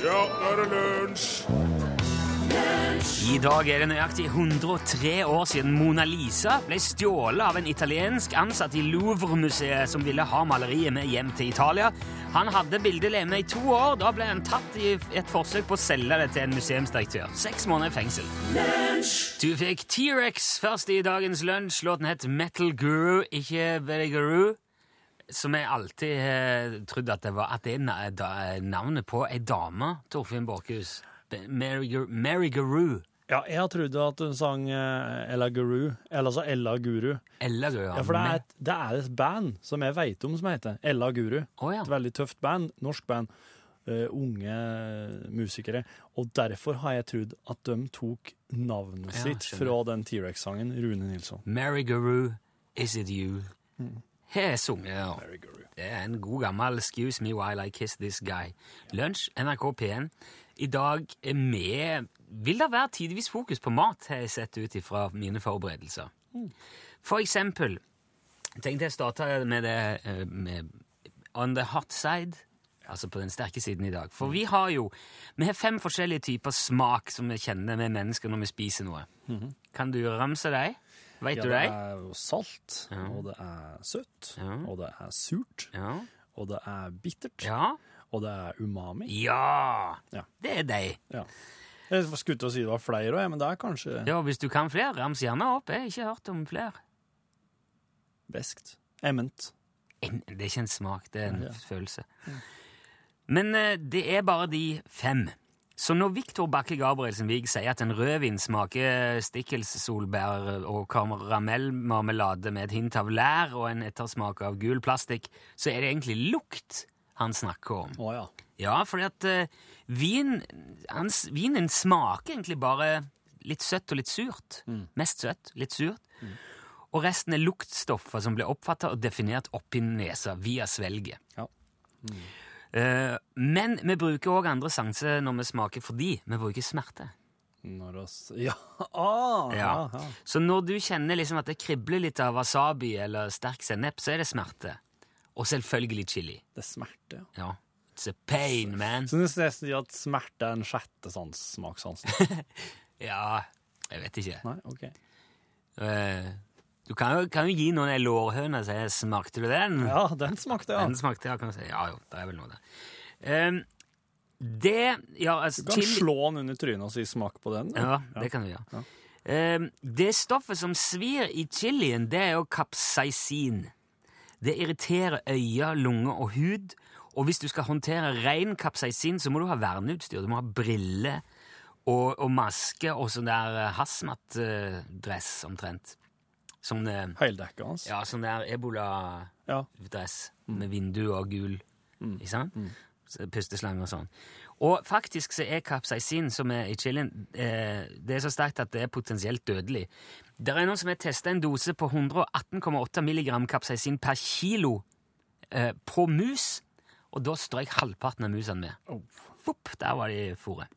Ja, nå er det lunsj! I dag er det nøyaktig 103 år siden Mona Lisa ble stjålet av en italiensk ansatt i Louvre-museet som ville ha maleriet med hjem til Italia. Han hadde bildet levende i to år. Da ble han tatt i et forsøk på å selge det til en museumsdirektør. Seks måneder i fengsel. Du fikk T-rex først i dagens lunsj. Låten het Metal Guru, ikke Very Guru. Som jeg alltid har trodd at det var at det er navnet på ei dame, Torfinn Borchhus. Mary, Mary Guru. Ja, jeg har trodd at hun sang eh, Ella Guru, eller altså Ella Guru. Ella Guru. Ja, ja for det er, et, det er et band som jeg vet om som heter Ella Guru. Å, ja. Et veldig tøft band, norsk band. Uh, unge musikere. Og derfor har jeg trodd at de tok navnet sitt fra den T-rex-sangen, Rune Nilsson. Mary Guru, Is It You? Har sunget. ja. Det er en god gammel 'Excuse Me While I Kiss This Guy'. Lunsj, NRK P1. I dag er vi Vil det være tidvis fokus på mat, har jeg sett ut ifra mine forberedelser. For eksempel tenkte jeg starte med det eh, med on the hot side, altså på den sterke siden i dag. For vi har jo vi har fem forskjellige typer smak som vi kjenner med mennesker når vi spiser noe. Kan du ramse dem? Vet Ja, du det Det er jo salt, Ja. og det er søtt, Ja. og det er surt, og det er bittert, og det er umami. Ja, det er deg. Ja. Jeg skulle til å si det var flere òg, men det er kanskje Ja, hvis du kan flere, rams gjerne opp. Jeg har ikke hørt om flere. beskt. Ement. Det er ikke en smak, det er en følelse. Men eh, det er bare de fem. Så når Viktor Bakke Gabrielsen Wiig sier at en rødvin smaker stikkelssolbær og karamellmarmelade med et hint av lær og en ettersmak av gul plastikk, så er det egentlig lukt han snakker om. Å ja. Ja, fordi at uh, vin, hans, vinen smaker egentlig bare litt søtt og litt surt. Mest søtt, litt surt. Og resten er luktstoffer som blir oppfatta og definert oppi nesa via svelget. Ja. Eh, men vi bruker òg andre sanser når vi smaker, fordi vi bruker smerte. Når oss Ja! Ah, ja. ja. Så når du kjenner liksom at det kribler litt av wasabi eller sterk sennep, så er det smerte. Og selvfølgelig chili. Det er smerte, ja. Ja. It's a pain, man. Så det nesten at smerte er en sjette sans, smakssansen. Ja, jeg vet ikke. Nei, ok. Eh, Du kan jo, kan jo gi noen ei lårhøne og si 'smakte du den?' Ja, den smakte, ja. Den smakte, ja, kan du si. Ja jo, det er vel noe der. Um, det Ja, altså Du kan chili- slå den under trynet og si 'smak på den'. Ja, Ja, det kan du gjøre. Ehm, det stoffet som svir i chilien, det er jo kapsaisin. Det irriterer øyne, lunger og hud. Og hvis du skal håndtere ren kapsaisin, så må du ha verneutstyr. Du må ha briller og, og maske og sånn der eh, hazmat-dress, omtrent. Sånn, hans. ja, sånn der ebola-dress Ja. med vindu og gul. Ikke sant? Mm. Pusteslange og sånn. Og faktisk så er kapsaisin, som er i chilien, eh, det er så sterkt at det er potensielt dødelig. Det er noen som har testa en dose på 118,8 milligram kapsaisin per kilo eh, på mus, og da strøk halvparten av musene med. Oh. Fopp, der var de i fôret.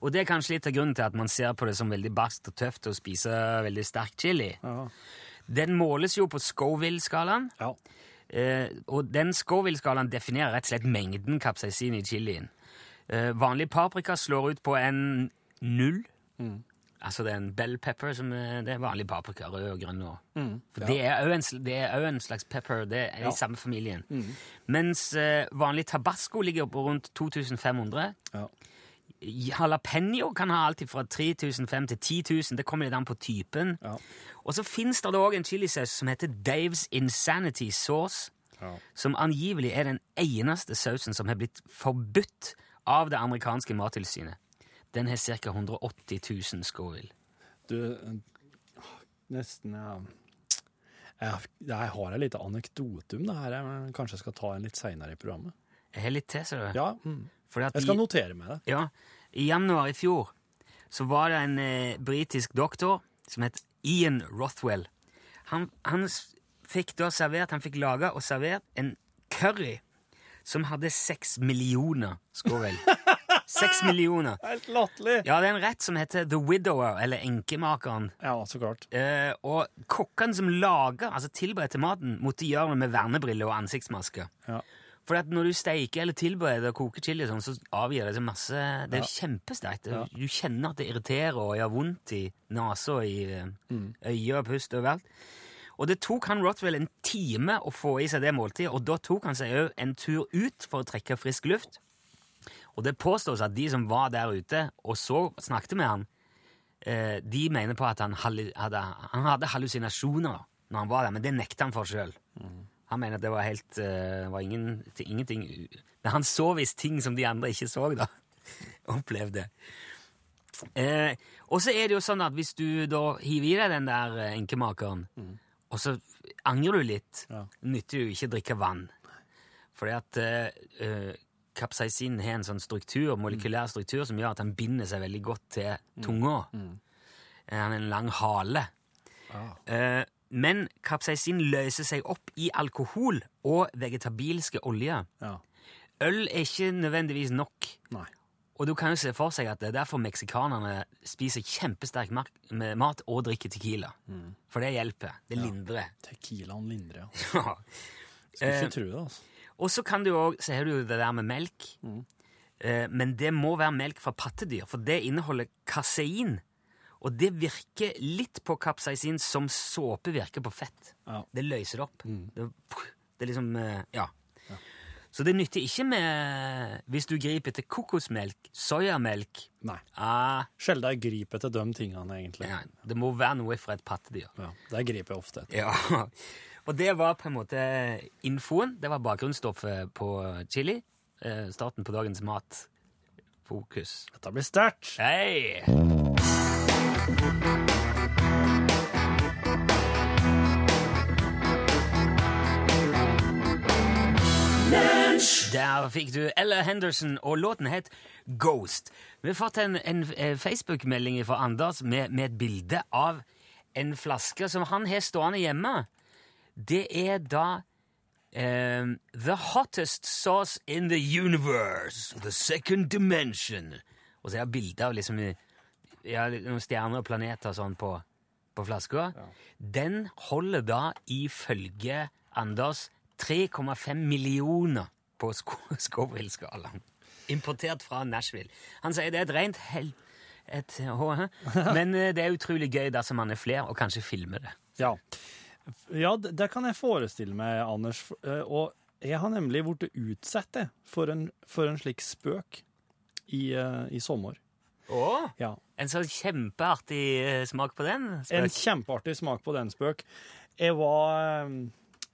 Og det er kanskje litt av grunnen til at man ser på det som veldig barskt og tøft å spise veldig sterk chili. Ja. Den måles jo på Scoville-skalaen, ja. eh, og den Scoville-skalaen definerer rett og slett mengden kapsaisin i chilien. Eh, vanlig paprika slår ut på en null. Altså det er en bell pepper, som er, det er vanlig paprika, rød og grønn. Og. For det er òg en, en slags pepper, det er i samme familien. Mens eh, vanlig tabasco ligger på rundt 2500. Ja. Jalapeño kan ha alt fra 3005 til 10 000. Det kommer litt an på typen. Ja. Og så fins det òg en chilisaus som heter Daves Insanity Sauce, Ja. som angivelig er den eneste sausen som har blitt forbudt av det amerikanske mattilsynet. Den har ca. 180 000 Scoville. Du, nesten ja. Jeg, jeg har en liten anekdote om det her, men kanskje jeg skal ta en litt seinere i programmet. Jeg har litt til, ser du. Ja, mm. Jeg skal i- notere meg det. Ja, I januar i fjor så var det en eh, britisk doktor som het Ian Rothwell. Han, han fikk da servert, han fikk laga og servert en curry som hadde seks millioner Scoville. Seks millioner. Helt latterlig! Ja, det er en rett som heter The Widower, eller Enkemakeren. Ja, så klart. Eh, og kokkene som laga, altså tilberedte maten, måtte gjøre det med vernebriller og ansiktsmaske. Ja. For at når du steiker eller tilbereder og koker chili, sånn, så avgir det så masse Det er Ja. kjempesterkt. Ja. Du kjenner at det irriterer og gjør vondt i nesa og i eh, Mm. øyet og pust overalt. Og det tok han Rothwell en time å få i seg det måltidet, og da tok han seg òg en tur ut for å trekke frisk luft. Og det påstås at de som var der ute og så snakket med han, eh, de mener på at han hadde, han hadde hallusinasjoner når han var der, men det nekta han for sjøl. Han mener at det var helt uh, var ingen, ingenting Men han så visst ting som de andre ikke så, da. Opplevde. Eh, og så er det jo sånn at hvis du da hiver i deg den der enkemakeren, enkemakeren, og så angrer du litt, Ja. nytter jo ikke å drikke vann. Fordi at eh, eh, kapsaisin har en sånn struktur, molekylær struktur som gjør at han binder seg veldig godt til tunga. Eh, Han har en lang hale. Ah. Eh, men kapsaisin løser seg opp i alkohol og vegetabilske oljer. Ja. Øl er ikke nødvendigvis nok. Nei. Og du kan jo se for seg at det er derfor meksikanerne spiser kjempesterk mat og drikker tequila. For det hjelper. Det lindrer. Tequilaen lindrer, ja. Skulle Eh, ikke tro det, altså. Og så kan du jo, så har du jo det der med melk. Mm. Eh, men det må være melk fra pattedyr, for det inneholder kasein. Og det virker litt på kapsaisin som såpe virker på fett. Ja. Det løser opp. Mm. Det, det er liksom ja. Ja. Så det nytter ikke med Hvis du griper til kokosmelk, soyamelk Nei. ah, Sjelden jeg griper til de tingene, egentlig. ja, Det må være noe fra et pattedyr. Ja, det griper jeg ofte etter. Ja. Og det var på en måte infoen. Det var bakgrunnsstoffet på chili. Eh, starten på dagens matfokus. Dette blir sterkt. Hei! Der fikk du Ella Henderson, og låten het Ghost. Vi har fått en, en eh, Facebook-melding fra Anders med, med et bilde av en flaske som han har stående hjemme. Det er da eh, The hottest sauce in the universe. The second dimension. Og så er det bilde av liksom ja, noen stjerner og planeter og sånn på, på flaska. Den holder da ifølge Anders 3,5 millioner på Sco- Scoville-skalaen. Importert fra Nashville. Han sier det er et rent hell... Et, HH. Men eh, det er utrolig gøy dersom man er flere, og kanskje filmer det. Ja. ja, det kan jeg forestille meg, Anders. Eh, Og jeg har nemlig blitt utsatt for en, for en slik spøk i, eh, i sommer. Åh, Ja. En sånn kjempeartig eh, smak på den. Spøk. En kjempeartig smak på den spøk. Jeg var eh,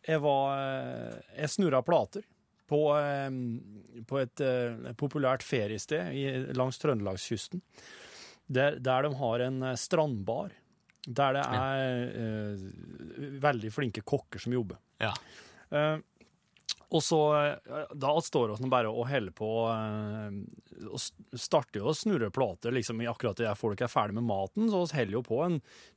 Jeg var eh, Jeg snurra plater på, på et populært feriested langs Trøndelagskysten. Der, der de har en strandbar. Der det er eh, veldig flinke kokker som jobber. Ja. Eh, og så eh, Da står vi bare og holder på eh, og starter jo å snurre plater liksom, akkurat det folk er ferdig med maten, så vi holder jo på en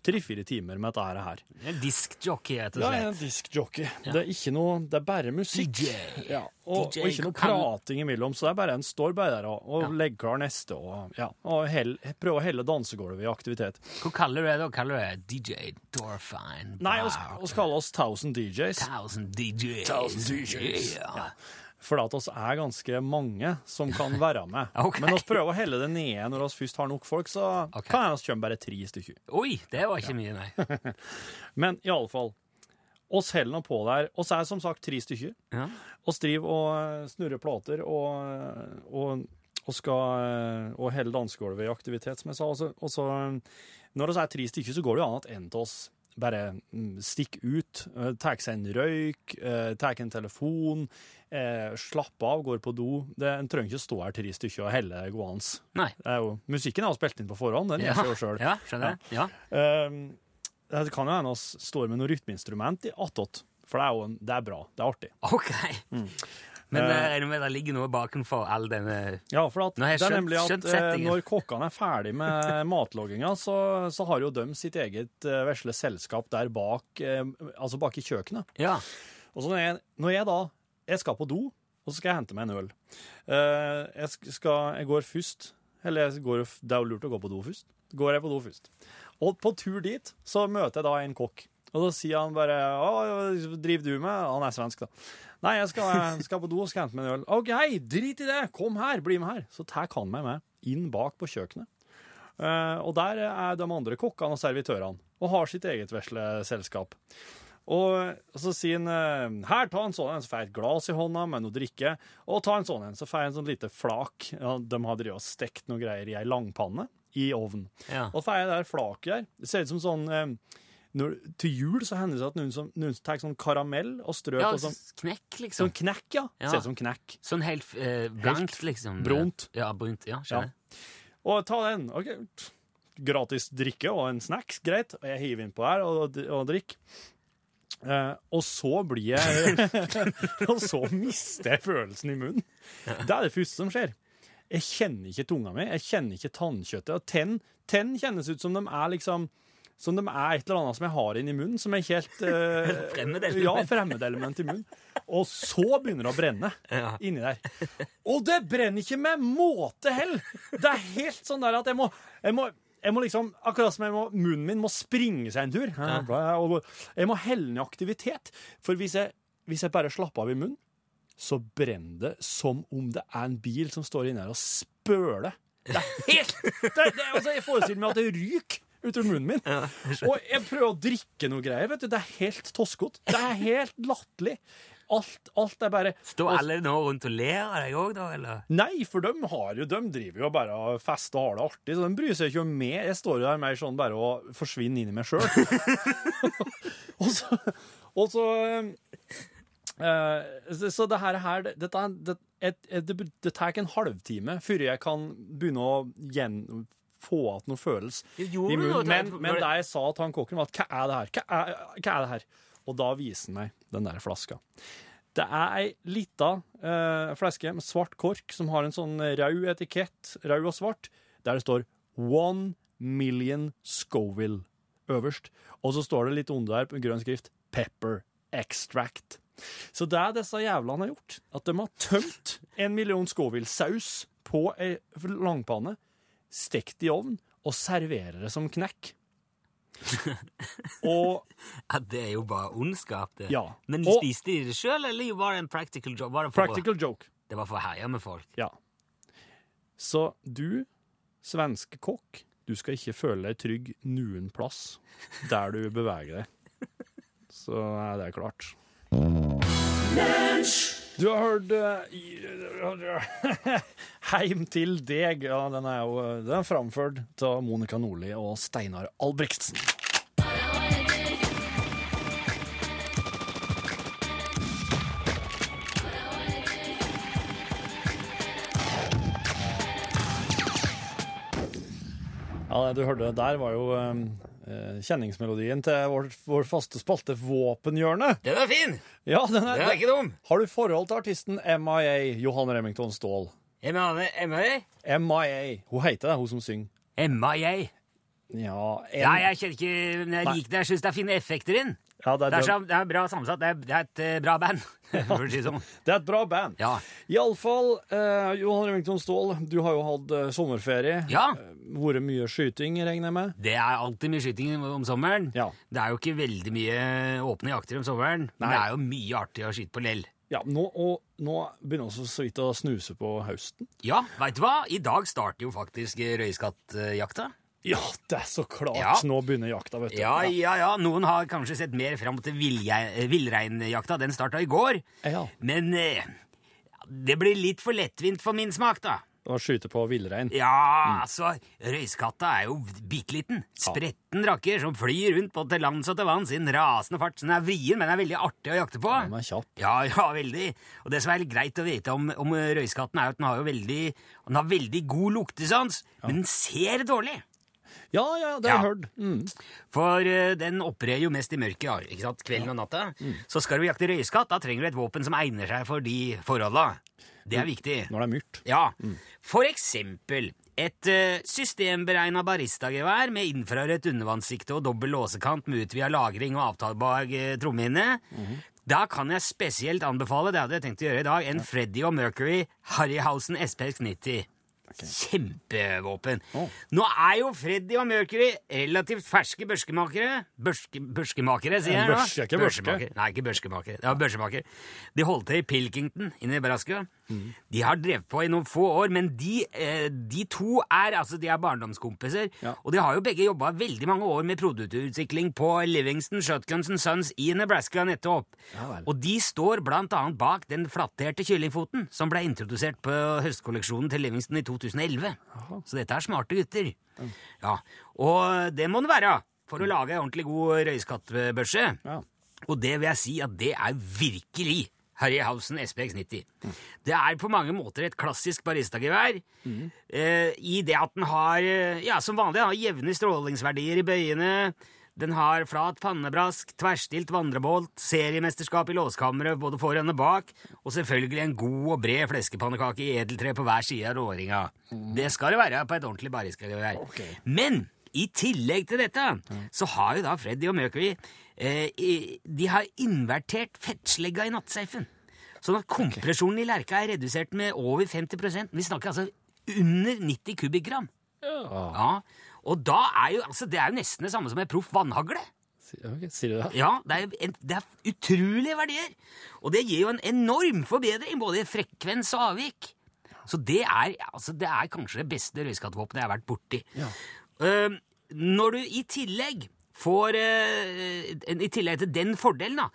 tre-fire timer med dette her. En diskjockey, rett og Ja, jeg er en slett. diskjockey. Det er ikke noe Det er bare musikk. DJ. Ja, og, DJ og ikke noe prating imellom, så det er bare en står bare der og, og Ja. legger klar neste og, ja, og hell, prøver å helle dansegulvet i aktivitet. Hva kaller du det da? Kaller du det DJ Dorfine? Nei, vi kaller oss Thousand DJs. Thousand DJs. Thousand DJs. Yeah. For at oss er ganske mange som kan være med. okay. Men vi prøver å helle det nede når vi først har nok folk, så okay. kan vi kommer bare tre stykker. Oi, det var ikke mye, nei. Men i alle fall, oss heller nå på der. Oss er som sagt tre stykker. Ja. Oss driver og eh, snurrer plater og, og, og skal eh, og helle dansegulvet i aktivitet, som jeg sa. Og så, eh, når vi er tre stykker, så går det jo an at en av oss bare mm, stikker ut, eh, tar seg en røyk, eh, tar en telefon, eh, slapper av, går på do. Det, en trenger ikke stå her tre stykker og helle gående. Nei. Det er jo, musikken er jo spilt inn på forhånd, den Ja, gjør seg jo sjøl. ja, skjønner jeg. Ja. Um, det kan jo hende vi står med noe rytmeinstrument i attåt, for det er jo det er bra. Det er artig. Ok. Men Eh. jeg regner med det ligger noe bakenfor all denne Ja, for jeg det er nemlig at eh, når kokkene er ferdig med matlogginga, så, så har jo de sitt eget vesle selskap der bak, eh, altså bak i kjøkkenet. Ja. Og så når jeg, når jeg da jeg skal på do, og så skal jeg hente meg en øl Eh, jeg, skal, jeg går først Eller jeg går, det er jo lurt å gå på do først. Går jeg på do først. Og på tur dit så møter jeg da en kokk. Og så sier han bare Hva driver du med? Han er svensk, da. Nei, jeg skal, skal på do og skal hente meg en øl. OK, drit i det! Kom her, bli med her. Så tar han meg med inn bak på kjøkkenet. Uh, og der er de andre kokkene og servitørene, og har sitt eget vesle selskap. Og så sier han eh, her, ta en sånn en, så får jeg et glass i hånda med noe drikke, og ta en sånn en, så får jeg en sånn lite flak. Ja, de har drevet og stekt noe greier i ei langpanne i ovnen. Ja. Og får jeg der flaket der. Det ser ut som sånn eh, når, Til jul så hender det seg at noen, som, noen tar sånn karamell og strør Ja, på sånn, knekk, sånn liksom. knekk, ja. Ja. Ser ut som knekk. Sånn helt eh, blankt, liksom. brunt. Ja, brunt. Ja, skjønner. Og ta den. OK. Gratis drikke og en snacks, greit. Og jeg hiver innpå her og, og drikker. Uh, og så blir jeg Og så mister jeg følelsen i munnen. Det er det første som skjer. Jeg kjenner ikke tunga mi, jeg kjenner ikke tannkjøttet. Og tenn, tenn kjennes ut som de er liksom som de er et eller annet som jeg har inni munnen, som er ikke helt uh, Fremmedelement. Ja, fremmedelement i munnen. Og så begynner det å brenne Ja. inni der. Og det brenner ikke med måte heller! Det er helt sånn der at jeg må, jeg må jeg må liksom, Akkurat som jeg må, munnen min må springe seg en tur. Jeg må helle ned aktivitet. For hvis jeg, hvis jeg bare slapper av i munnen, så brenner det som om det er en bil som står inne her og spøler. Det er helt det, det, altså, Jeg forestiller meg at det ryker ut av munnen min. og jeg prøver å drikke noe greier. vet du, Det er helt toskete. Det er helt latterlig. Alt, alt er bare Står alle nå rundt og ler av deg òg, da, eller? Nei, for de, har jo, de driver jo bare og fester og har det artig, så de bryr seg ikke om meg. Jeg står jo der mer sånn bare og forsvinner inn i meg sjøl. og så, og så uh, så- Så det her, her det, dette, det, det, et, et, det, det tar ikke en halvtime før jeg kan begynne å gjen, få igjen noe følelse i munnen. Men, men det jeg sa til han kokken, var at hva er det her? Hva er, hva er det her? Og da viser han meg den der flaska. Det er ei lita uh, flaske med svart kork som har en sånn rød etikett, rød og svart, der det står One Million Scoville øverst. Og så står det litt under der på grønn skrift Pepper Extract. Så det er disse jævlene har gjort, at de har tømt en million Scoville-saus på ei langpanne, stekt i ovn og serverer det som knekk. og Ja, det er jo bare ondskap, det. Ja. Men Og- spiste de det sjøl, eller var det en practical job? Var det for, practical joke. Det var for å herje med folk? Ja. Så du, svenske kokk, du skal ikke føle deg trygg noen plass der du beveger deg. Så er det klart. Du har hørt eh, Heim til deg. Ja, den er jo den er framført av Monica Nordli og Steinar Albrigtsen. Ja, det du hørte der, var jo eh, kjenningsmelodien til vår, vår faste spalte Våpenhjørnet. Den er fin! Ja, den Den er, er ikke dum! Har du forhold til artisten MIA, Johan Remington Ståhl? MIA. MIA. Hun heter det, hun som synger. MIA. Ja, en, Ja, jeg kjenner ikke men Jeg liker det. Jeg syns det er fine effekter inn. Ja det, Det er, er, så, det er bra sammensatt. Det er, det er et eh, bra band. For å si det sånn. det er et bra band. Ja. Iallfall, eh, Johan Remington Ståhl, du har jo hatt eh, sommerferie. Ja. Eh, Vært mye skyting, regner jeg med? Det er alltid mye skyting om sommeren. Ja. Det er jo ikke veldig mye åpne jakter om sommeren, men Nei. det er jo mye artig å skyte på lell. Ja, nå, og nå begynner vi så vidt å snuse på høsten. Ja, veit du hva? I dag starter jo faktisk eh, røyskattjakta. Ja, det er så klart. Ja. Nå begynner jakta, vet du. Ja, ja, ja. Noen har kanskje sett mer fram til eh, villreinjakta. Den starta i går. Ja. Men eh, det blir litt for lettvint for min smak, da. Å skyte på villrein. Ja, altså, røyskatta er jo bitte liten. Spretten rakker som flyr rundt både til lands og til vanns i en rasende fart. Så den er vrien, men den er veldig artig å jakte på. Den er kjapp. Ja, ja, veldig. Og det som er greit å vite om, om røyskatten, er at den har jo veldig, den har veldig god luktesans, men den ser dårlig. Ja, ja, det har jeg hørt. Mm. For eh, den opererer jo mest i mørket, ikke sant? kvelden og natta. Så skal du jakte røyskatt, da trenger du et våpen som egner seg for de forholda. Det er viktig. Når det er mørkt. Ja, for eksempel et uh, systemberegna baristagevær med infrarødt undervannssikte og dobbel låsekant med utvida lagring og avtalbar uh, trommehinne. Da kan jeg spesielt anbefale, det hadde jeg tenkt å gjøre i dag, en Freddy og Mercury Harryhausen SPX 90. Kjempevåpen. Oh. Nå er jo Freddy og Mercury relativt ferske børskemakere. Børske, børskemakere, sier jeg nå. Børske, ikke børske. Børskemakere. Nei, ikke børskemakere. Det var børskemakere. De holdt til i Pilkington i Nebraska. De har drevet på i noen få år, men de, eh, de to er altså, de er barndomskompiser. Ja. Og de har jo begge jobba veldig mange år med produktutvikling på Livingston Shotguns Sons i Nebraska nettopp. Ja. Og de står blant annet bak den flatterte kyllingfoten som ble introdusert på høstkolleksjonen til Livingston i 2011. Så dette er smarte gutter. Ja, Og det må den være for å lage en ordentlig god røyskattbørse. Ja. Og det vil jeg si at det er virkelig Harryhausen SPX 90. Det er på mange måter et klassisk baristagevær, eh, i det at den har, eh, ja, som vanlig, har jevne strålingsverdier i bøyene, den har flat pannebrask, tverrstilt vandrebolt, seriemesterskap i låskammeret både foran og bak, og selvfølgelig en god og bred fleskepannekake i edeltre på hver side av råringa. Det skal det være på et ordentlig baristagevær. Okay. Men i tillegg til dette, så har jo da Freddy og Mercury eh, De har invertert fettslegga i nattsafen. Sånn at kompresjonen i lerka er redusert med over 50% Vi snakker altså under 90 kubikkgram. Ja. Ja, Og da er jo altså, det er jo nesten det samme som en proff vannhagle. Okay, Sier du det? Ja, det er, en, det er utrolige verdier. Og det gir jo en enorm forbedring, både i frekvens og avvik. Så det er, altså, det er kanskje det beste røyskattvåpenet jeg har vært borti. Ja. Eh, når du i tillegg får eh, I tillegg til den fordelen, da,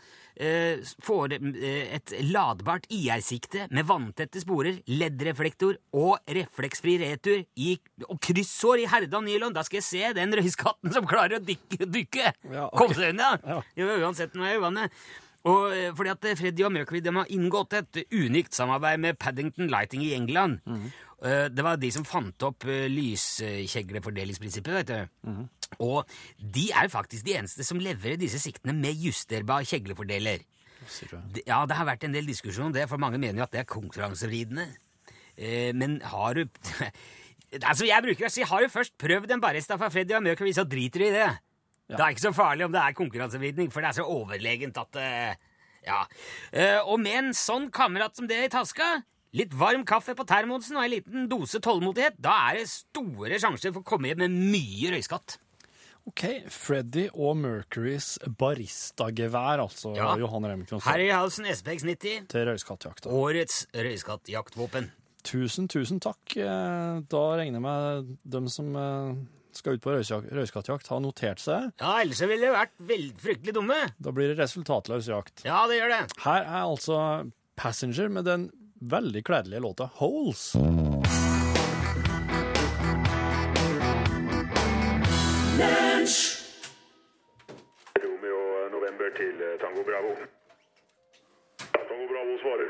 eh, får eh, et ladbart IR-sikte med vanntette sporer, LED-reflektor og refleksfri retur i, og kryssår i herda nylon, da skal jeg se den røyskatten som klarer å dykke! dykke. Ja, okay. Kom seg unna! Ja. Jo, uansett når jeg er i vannet. Og fordi at Freddy og Mercury de har inngått et unikt samarbeid med Paddington Lighting i England. Mhm. Eh, Det var de som fant opp uh, lyskjeglefordelingsprinsippet, vet du. Mhm. Og de er faktisk de eneste som leverer disse siktene med justerbar kjeglefordeler. Ja, det har vært en del diskusjon om det, for mange mener jo at det er konkurransevridende. Eh, men har du Altså, jeg bruker å si har du først prøvd en barista fra Freddy og Mercury, så driter du i det. Det er ikke så farlig om det er konkurransevridning, for det er så overlegent at eh, Ja. Eh, og med en sånn kamerat som det i taska, litt varm kaffe på termosen og en liten dose tålmodighet, da er det store sjanser for å komme hjem med mye røyskatt. Ok, Freddy og Mercurys baristagevær, altså, Ja. Johan Remington. Harryhausen SPX 90, Til røyskattjakta. årets røyskattjaktvåpen. Tusen, tusen takk. Eh, Da regner jeg med dem som eh, skal ut på røyskattjakt, har notert seg. Ja, ellers ville det vært veldig fryktelig dumme. Da blir det resultatløs jakt. Ja, det gjør det. Her er altså Passenger med den veldig kledelige låta Holes. Romeo November til eh, Tango Bravo. Tango Bravo svarer.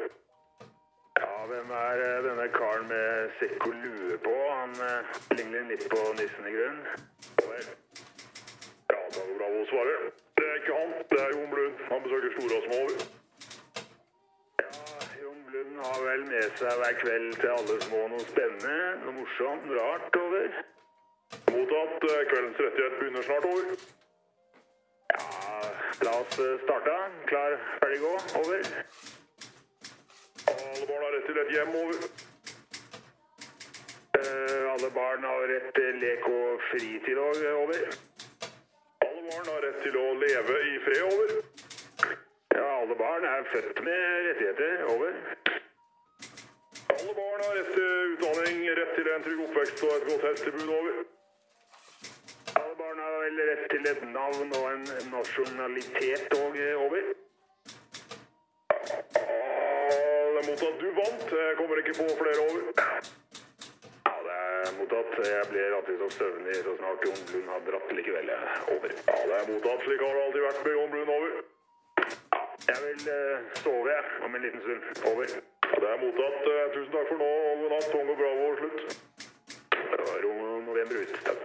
Ja, hvem er eh, denne karen med sekk og lue på? Han eh, ligner litt på nissen i grunnen. Ja, Tango Bravo svarer. Det er ikke han, det er Jon Blund. Han besøker Stora og Smål. Ja, Blund har vel med seg hver kveld til alle små noe spennende, noe morsomt, noe rart over. Mottatt. Eh, Kveldens rettighet begynner snart over. Ja, la oss eh, starte. Klar, ferdig, gå. Over. Alle barn har rett til et hjem. Over. Eh, alle barn har rett til lek og fritid. Over. Alle barn har rett til å leve i fred. Over. Ja, alle barn er født med rettigheter. Over. Alle barn har rett til utdanning, rett til en trygg oppvekst og et godt helsetilbud. Over. Alle barn har vel rett til et navn og en nasjonalitet òg. eh, over. Alle mottatt. Du vant. Jeg kommer ikke på flere over. Ja, det er mottatt. Jeg blir alltid så søvnig så snart Jon Blund har dratt likevel. Over. Ja, det er mottatt. Slik har det alltid vært med Jon Blund. Over. Ja, jeg vil stå sove jeg, om en liten stund. Over. Ja, det er mottatt. Eh, tusen takk for nå. God natt. Tongo Bravo. Slutt. Det var Romeo November ut. Takk.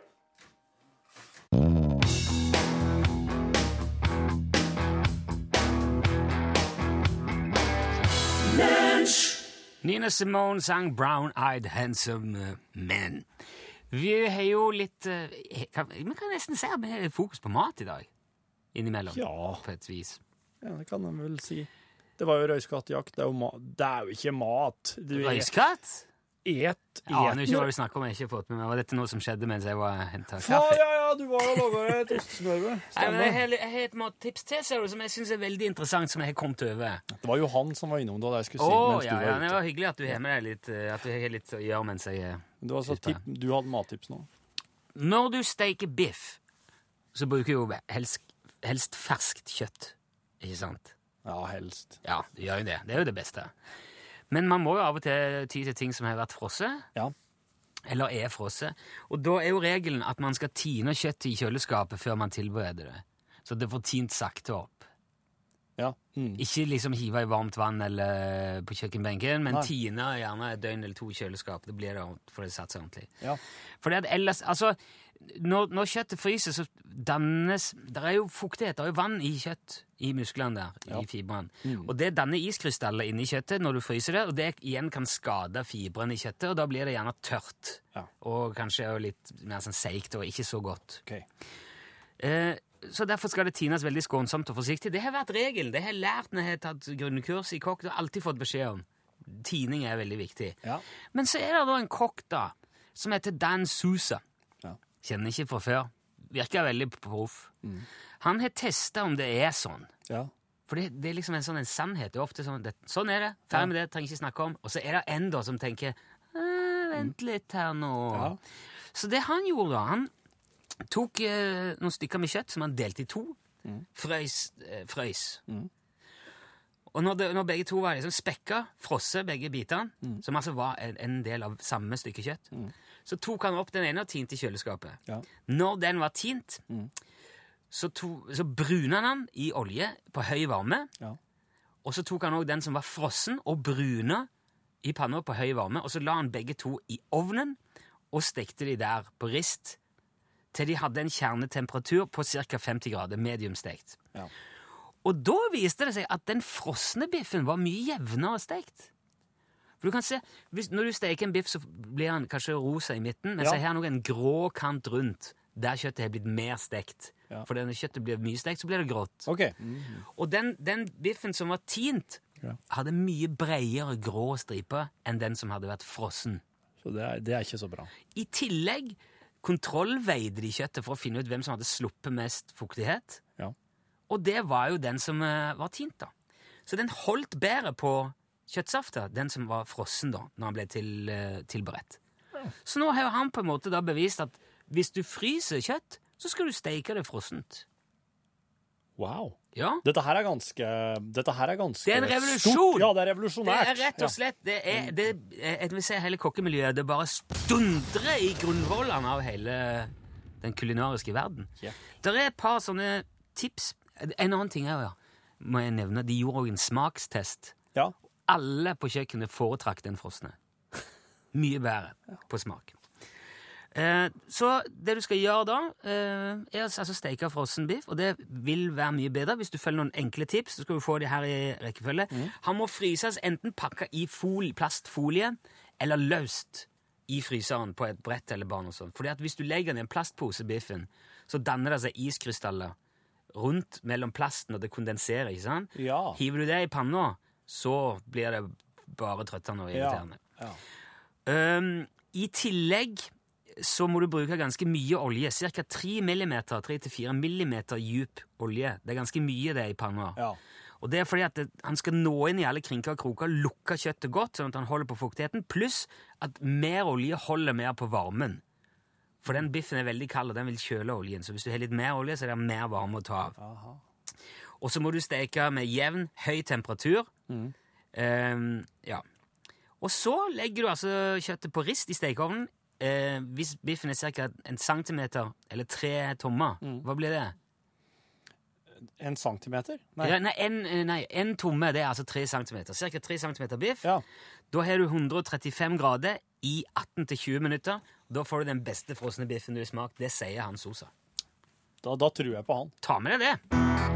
Nina Simone sang Brown Eyed Handsome Men'. Vi har jo litt eh, kan, Vi kan nesten si at vi har fokus på mat i dag. Innimellom. Ja. På et vis. Ja, det kan en vel si. Det var jo røyskattjakt. Det er jo, det er jo ikke mat. Du Røyskatt? et Jeg aner ikke hva vi snakker om. jeg har ikke fått med meg. Var dette noe som skjedde mens jeg var henta Ja, kaffe? ja, ja, du var og laga et ostesmørbrød. Jeg, har, har et mattips til ser du, som jeg syns er veldig interessant, som jeg har kommet over. Det var jo han som var innom da jeg skulle si oh, mens ja, du ja, ute. det var hyggelig at du har med deg litt eh, At du har litt å gjøre mens jeg er Du, var så tipp, du hadde mattips nå. Når du steker biff, så bruker du jo helst, helst ferskt kjøtt. Ikke sant? Ja, helst. Ja, du gjør jo det. Det er jo det beste. Men man må jo av og til ty til ting som har vært frosset, Ja. eller er frosset. Og da er jo regelen at man skal tine kjøttet i kjøleskapet før man tilbereder det. Så det får tint sakte opp. ja. Mm. Ikke liksom hive i varmt vann eller på kjøkkenbenken, men Nei. tine gjerne et døgn eller to i kjøleskap. Det blir det for det satt ordentlig. ja. Fordi at ellers, altså, når, når kjøttet fryser, så dannes Det er jo fuktighet, det er jo vann i kjøtt, i musklene der, Ja. i fibrene. Mm. Og det danner iskrystaller inni kjøttet når du fryser det, og det igjen kan skade fibrene i kjøttet, og da blir det gjerne tørt. Ja. Og kanskje også litt mer sånn seigt og ikke så godt. Okay. Eh, så derfor skal det tines veldig skånsomt og forsiktig. Det har vært regelen. Det har jeg lært når jeg har tatt grunnkurs i kokk. Det har alltid fått beskjed om. Tining er veldig viktig. Ja. Men så er det da en kokk da, som heter Dan Sousa. Ja. Kjenner ikke fra før. Virker veldig proff. Han har testa om det er sånn. ja. For det, det er liksom en sånn en sannhet. Det er ofte sånn det, Sånn er det. Ferdig med det. Trenger ikke snakke om. Og så er det en da som tenker «Eh, Vent litt her nå. Ja. Så det han gjorde, da Han tok eh, noen stykker med kjøtt som han delte i to. Frøys. Eh, frøys. Og når, det, når begge to var liksom spekka, frosse begge bitene, som altså var en, en del av samme stykke kjøtt, så tok han opp den ene og tinte i kjøleskapet. Ja. Når den var tint, så, to, så bruna han den i olje på høy varme. Ja. Og så tok han òg den som var frossen, og bruna i panna på høy varme. Og så la han begge to i ovnen og stekte de der på rist til de hadde en kjernetemperatur på ca. 50 grader, mediumstekt. Ja. Og da viste det seg at den frosne biffen var mye jevnere stekt. For du kan se, hvis, Når du steker en biff, så blir han kanskje rosa i midten, men Ja. jeg har nå en grå kant rundt der kjøttet har blitt mer stekt. Ja. For når kjøttet blir mye stekt, så blir det grått. OK. Og den, den biffen som var tint, Ja. hadde mye bredere grå striper enn den som hadde vært frossen. Så det er, det er ikke så bra. I tillegg kontrollveide de kjøttet for å finne ut hvem som hadde sluppet mest fuktighet. Ja. Og det var jo den som uh, var tint, da. Så den holdt bedre på kjøttsafta, den som var frossen da, når han ble til, eh, tilberedt. Så nå har han på en måte da bevist at hvis du fryser kjøtt, så skal du steike det frossent. Wow. Ja. Dette her er ganske Dette her er ganske Det er en revolusjon! Stort. Ja, det er revolusjonært. Det er rett og slett det er, det, Jeg vil si hele kokkemiljøet det bare stundrer i grunnvollene av hele den kulinariske verden. Ja. Det er et par sånne tips. En annen ting er, ja, må jeg nevne, de gjorde òg en smakstest. Ja. Alle på kjøkkenet foretrakk den frosne. Mye bedre på smak. Eh, så det du skal gjøre da, eh, er altså steke frossen biff, og det vil være mye bedre hvis du følger noen enkle tips. Så skal du få de her i rekkefølge. Han må fryses enten pakka i fol plastfolie eller løst i fryseren på et brett eller bare noe sånt. Fordi at hvis du legger den i en plastpose, biffen, så danner det seg iskrystaller rundt mellom plasten, og det kondenserer, ikke sant? Ja. Hiver du det i panna, så blir det bare trøttende og irriterende. ja. Um, I tillegg så må du bruke ganske mye olje. Ca. 3 mm, 3-4 millimeter djup olje. Det er ganske mye det i panna. ja. Og det er fordi at det, han skal nå inn i alle krinker og kroker, lukke kjøttet godt, sånn at han holder på fuktigheten, pluss at mer olje holder mer på varmen. For den biffen er veldig kald, og den vil kjøle oljen. Så hvis du har litt mer olje, så er det mer varme å ta av. Aha. Og så må du steke med jevn, høy temperatur. Ehm, ja. Og så legger du altså kjøttet på rist i stekeovnen. Eh, hvis biffen er ca. en centimeter eller tre tommer, hva blir det? En centimeter? Nei. Ja, nei, en, eh, nei, en tomme det er altså tre centimeter. Ca. tre centimeter biff. Ja. Da har du 135 grader i 18-20 minutter. Da får du den beste frosne biffen du har smakt. Det sier han Sosa. Da, da tror jeg på han. Ta med deg det.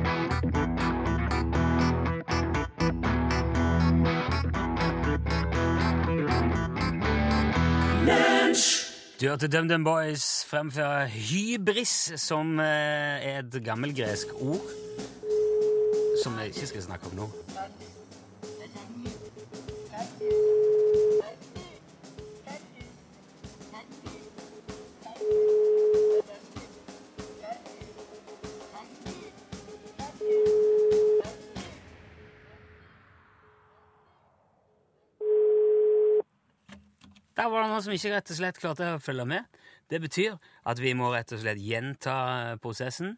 Du hørte DumDum Boys fremføre hybris, som eh, er et gammelgresk ord. Som jeg ikke skal snakke om nå. Her var det noen som ikke rett og slett klarte å følge med. Det betyr at vi må rett og slett gjenta prosessen.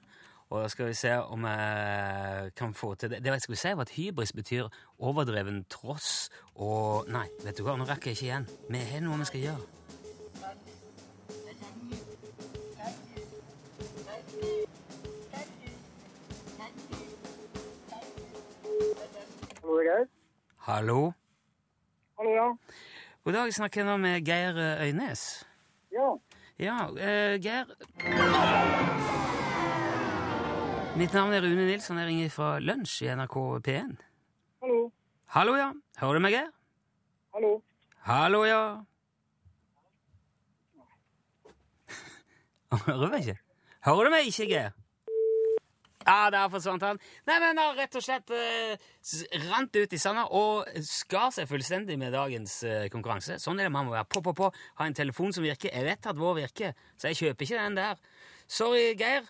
Og da skal vi se om jeg kan få til det. Det jeg skulle si, var at hybris betyr overdreven tross og Nei, vet du hva, nå rekker jeg ikke igjen. Vi har noe vi skal gjøre. Hallo? Hallo, ja. God dag, snakker jeg nå med Geir Øynes. Ja. Ja, uh, Geir Mitt navn er Rune Nilsson. Jeg ringer fra Lunsj i NRK P1. Hallo. Hallo, ja. Hører du meg, Geir? Hallo. Hallo, ja. Hører du meg ikke? Hører du meg ikke, Geir? Ja, der forsvant han. Nei, men han rett og slett eh, rant ut i sanda og skar seg fullstendig med dagens eh, konkurranse. Sånn er det, man må være på, på, på. Ha en telefon som virker. Jeg vet at vår virker, så jeg kjøper ikke den der. Sorry, Geir.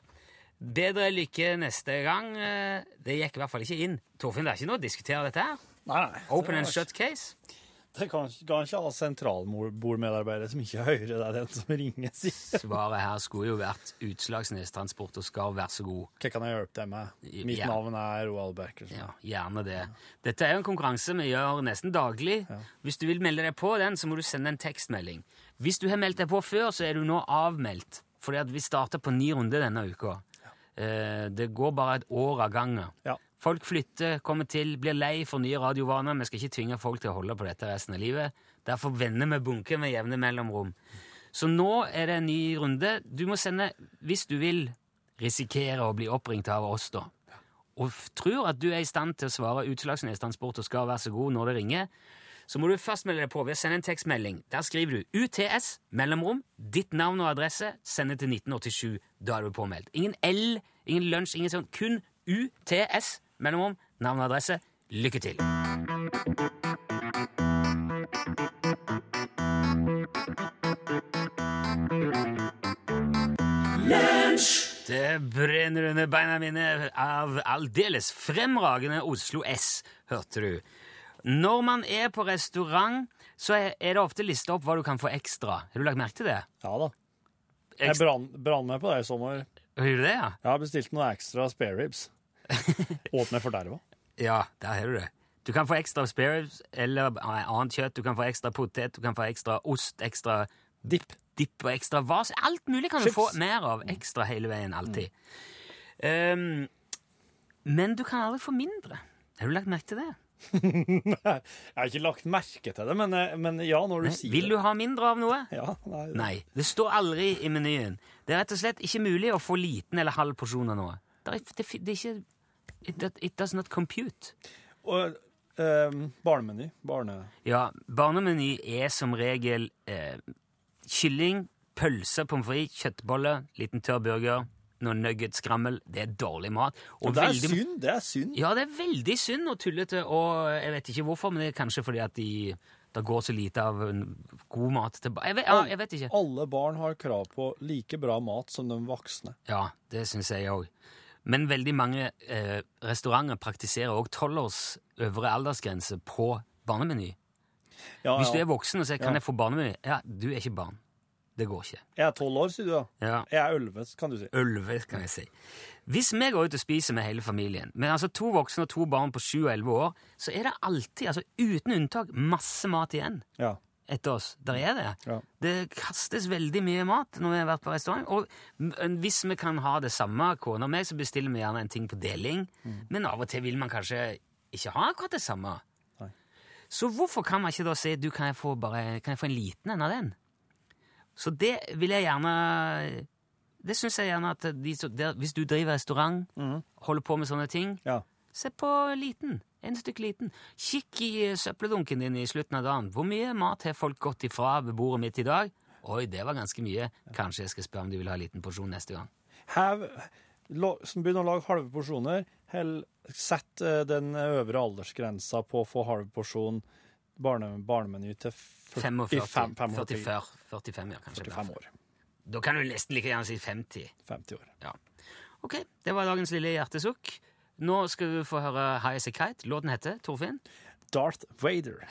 Bedre lykke neste gang. Eh, Det gikk i hvert fall ikke inn. Torfinn, det er ikke noe å diskutere dette her. Nei, nei. Open and shut case. Det kan, kan ikke ha sentralbordmedarbeidere som ikke hører det er den som ringer, sier. Svaret her skulle jo vært Utslagsnes Transport og skal vær så god. Hva kan jeg hjelpe deg med? Mitt Ja. navn er Roald Beckersen. Ja, gjerne det. Dette er jo en konkurranse vi gjør nesten daglig. Hvis du vil melde deg på den, så må du sende en tekstmelding. Hvis du har meldt deg på før, så er du nå avmeldt. Fordi at vi starter på ny runde denne uka. Eh, Det går bare et år av gangen. Ja. Folk flytter, kommer til, blir lei for nye radiovaner. Vi skal ikke tvinge folk til å holde på dette resten av livet. Derfor vender vi bunken med jevne mellomrom. Så nå er det en ny runde. Du må sende, hvis du vil risikere å bli oppringt av oss, da, og tror at du er i stand til å svare Utslagsnes Transport og skal være så god når det ringer, så må du først melde deg på ved å sende en tekstmelding. Der skriver du UTS, mellomrom, ditt navn og adresse, sende til 1987. Da er du påmeldt. Ingen L, ingen lunsj, ingen sånn. Kun UTS, mellomrom, navn og adresse. Lykke til. Det brenner under beina mine av aldeles fremragende Oslo S, hørte du. Når man er på restaurant, så er det ofte lista opp hva du kan få ekstra. Har du lagt merke til det? Ja da. Jeg brann meg på det i sommer. Har du det, ja? Jeg har bestilt noen ekstra spare meg forderva. Ja, der har du det. Du kan få ekstra spare eller eh, annet kjøtt. Du kan få ekstra potet, du kan få ekstra ost, ekstra Dipp. dipp og ekstra vas. Alt mulig kan du få mer av ekstra hele veien, alltid. Um, men du kan aldri få mindre. Har du lagt merke til det? Jeg har ikke lagt merke til det, men, eh, men ja, når du sier Vil du ha mindre av noe? Ja, nei, Nei. Det står aldri i menyen. Det er rett og slett ikke mulig å få liten eller halv porsjon av noe. Det er, det, det er ikke it, does- it does not compute. Og eh, barnemeny. Barne... Ja, barnemeny er som regel eh, kylling, pølse, pommes frites, kjøttbolle, liten tørr burger, noen nuggets, skrammel. Det er dårlig mat. Og det er veldig- synd. Det er synd. Ja, det er veldig synd og tullete, og jeg vet ikke hvorfor, men det er kanskje fordi at de, det går så lite av god mat tilbake. Jeg, vet- ja, jeg vet ikke. Alle barn har krav på like bra mat som de voksne. Ja, det syns jeg òg. Men veldig mange eh, restauranter praktiserer òg tolvårs øvre aldersgrense på barnemeny. Ja, Hvis du er voksen og sier 'kan Ja. jeg få barnemeny', ja, du er ikke barn. Det går ikke. Jeg er tolv år, sier du da. Ja, Jeg er elleve, kan du si. Ølve, kan jeg si. Hvis vi går ut og spiser med hele familien, med altså to voksne og to barn på sju og elleve år, så er det alltid, altså uten unntak, masse mat igjen Ja. Etter oss. Der er det. Ja. Det kastes veldig mye mat når vi har vært på restaurant. Og hvis vi kan ha det samme, kona og meg, så bestiller vi gjerne en ting på deling. Men av og til vil man kanskje ikke ha akkurat det samme. Nei. Så hvorfor kan man ikke da si du, kan jeg få, bare, kan jeg få en liten en av den? Så det vil jeg gjerne Det syns jeg gjerne at de, der, hvis du driver restaurant, holder på med sånne ting, ja. Se på liten. En stykk liten. Kikk i eh, søppeldunken din i slutten av dagen. Hvor mye mat har folk gått ifra ved bordet mitt i dag? Oi, det var ganske mye. Kanskje jeg skal spørre om de vil ha en liten porsjon neste gang. Hev, la- som begynner å lage halve porsjoner, hell, sett eh, den øvre aldersgrensa på å få halv porsjon barne, barnemeny til 45. 45, 45, 45, 45 ja, kanskje. 45 år. Da kan du nesten like gjerne si 50. 50 år. Ja. Ok, det var dagens lille hjertesukk. Nå skal du få høre High As A Kite. Låten heter Torfinn. Darth Vader.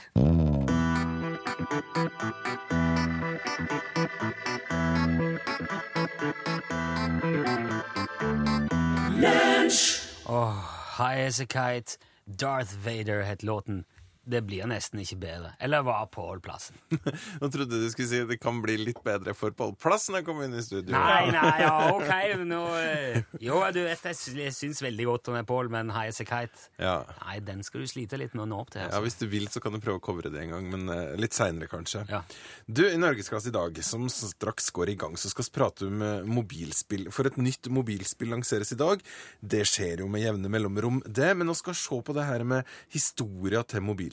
High as a kite, Darth Vader het låten. Det blir nesten ikke bedre. Eller var Pål-plassen. Nå trodde du skulle si det kan bli litt bedre for Pål Plass når jeg kommer inn i studio. Nei, nei, ja, ok, nå eh, Jo, du vet, jeg sy- syns veldig godt om Pål, men High as a kite Ja. Nei, den skal du slite litt med å nå opp til. ja, Altså. Hvis du vil, så kan du prøve å covre det en gang, men uh, litt seinere, kanskje. Ja. Du, I Norgesklasse i dag, som straks går i gang, så skal vi prate om eh, mobilspill. For et nytt mobilspill lanseres i dag. Det skjer jo med jevne mellomrom, det. Men nå skal vi se på det her med historia til mobilspill.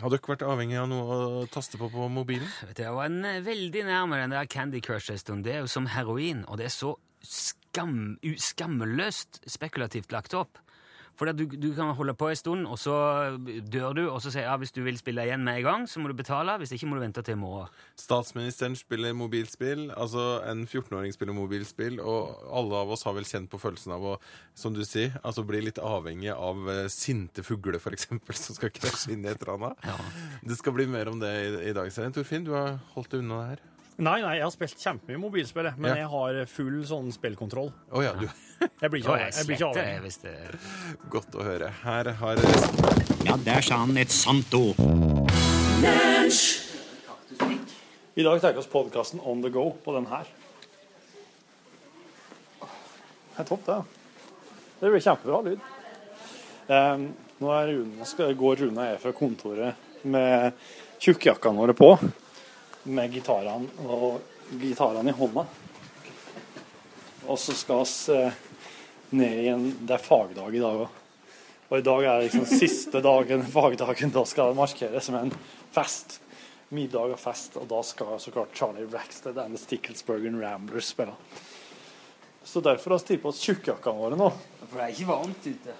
Har dere vært avhengig av noe å taste på på mobilen? Jeg var en, veldig veldig enn den der Candy Crush en stund. Det er jo som heroin, og det er så skam, u, skamløst spekulativt lagt opp. For du, du kan holde på en stund, og så dør du, og så sier ja, hvis du vil spille igjen med en gang, så må du betale. Hvis ikke må du vente til i morgen. Statsministeren spiller mobilspill, altså en 14-åring spiller mobilspill, og alle av oss har vel kjent på følelsen av å, som du sier, altså bli litt avhengig av eh, sinte fugler, eksempel, som skal krasje inn i et eller annet. Ja. Det skal bli mer om det i, i dag. Torfinn, du har holdt deg unna det her. Nei, nei, jeg har spilt kjempemye mobilspill, men Ja. jeg har full sånn spillkontroll. Å ja, du. Jeg blir ikke, av- jeg blir ikke av det hvis det Godt å høre. Her har Ja, der sa han et sant ord. I dag tar vi oss podkasten On the go på den her. Det er topp, det. Det blir kjempebra lyd. Em, nå er Rune, skal, går Rune og jeg fra kontoret med tjukkjakkene våre på, med gitarene og gitarene i hånda. Og så skal vi eh, ned i en Det er fagdag i dag òg. Og i dag er liksom siste dagen, fagdagen. Da skal det markeres med en fest. Middag og fest. Og da skal så klart Charlie Rackstead and the Sticklesburgen Ramblers spille. Så derfor har vi tatt på oss tjukkjakkene våre nå. For det er ikke varmt ute.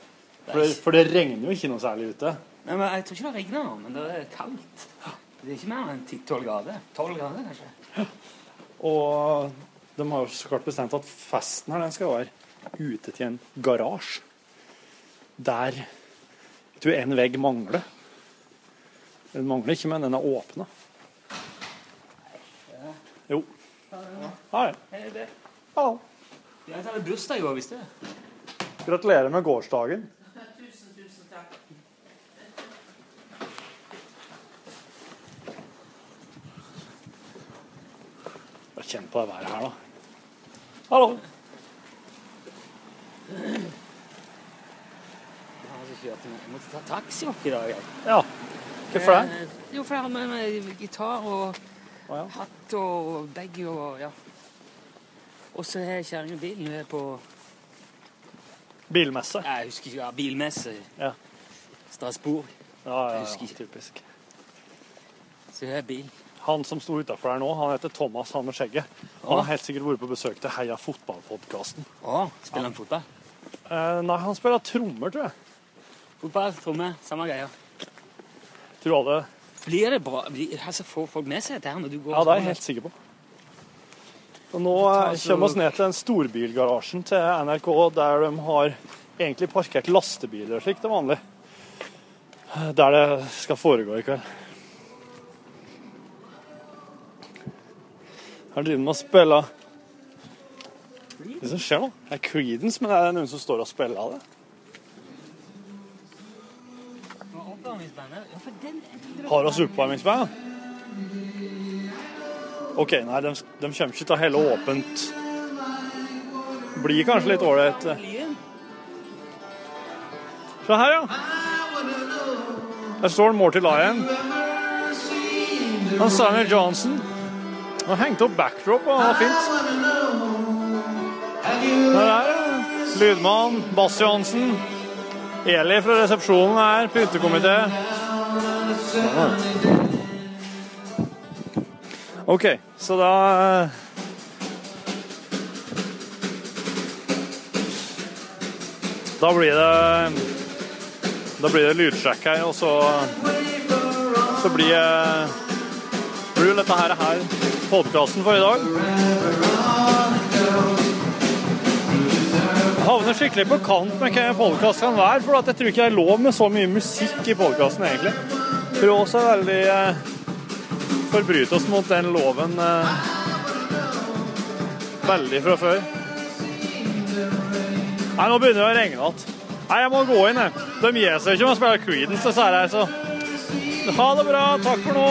For det, for det regner jo ikke noe særlig ute. Nei, men Jeg tror ikke det regner nå, men det er kaldt. Det er ikke mer enn 10-12 grader. 12 grader, kanskje. Og de har jo så klart bestemt at festen her den skal være ute til en garasje. Der jeg tror en vegg mangler. Den mangler ikke, men den er åpna. Jo. Hei. Hei. Hei. Jeg hadde bursdag i går, visste du? Gratulerer med gårsdagen. Kjenn på det været her, da. Hallo. Jeg måtte ta taxi opp i dag. jeg. Ja. Hvorfor det? Eh, Jo, for jeg har med meg gitar og oh, ja. hatt og bag og ja. Og så har kjerringa bilen. Er på Bilmesse. Jeg husker ikke. Ja, bilmesse. Ja. Strasbourg. Ja, ja, ja, typisk. Så bil. Han som sto utafor her nå, han heter Thomas, han med skjegget. Han har helt sikkert vært på besøk til Heia fotballpodkasten. Spiller han fotball? Eh, nei, han spiller trommer, tror jeg. Fotball, trommer, samme greia. Tror alle Blir det bra? Blir, altså, Får folk med seg dette her når du går Ja, det er jeg helt sikker på. Og nå eh, kommer vi ned til den storbilgarasjen til NRK, der de har egentlig parkert lastebiler slik til vanlig. Der det skal foregå i kveld. Her driver de og spiller Det som skjer nå, det er Creedence, men det er noen som står og spiller av det. Har oss oppvarmingsband? OK, nei, de, de kommer ikke til å helle åpent. Blir kanskje litt ålreit. Se her, ja. Der står Morty Lion. Han Samuel Johnson. Han hengte opp backdrop, og det var fint. Der er det. Lydmann, Bass Johansen. Eli fra resepsjonen her, pyntekomité. OK, så da eh, Da blir det Da blir det lydsjekk her, og så Så blir det... blir dette her, her podkasten for i dag. Jeg havner skikkelig på kant med hva podkast kan være, for jeg tror ikke det er lov med så mye musikk i podkasten, egentlig. For oss er veldig eh, forbryte oss mot den loven eh, veldig fra før. Nei, nå begynner det å regne igjen. Nei, jeg må gå inn, jeg. De gir seg ikke om å spille Creedence, disse her, så Ha det bra. Takk for nå.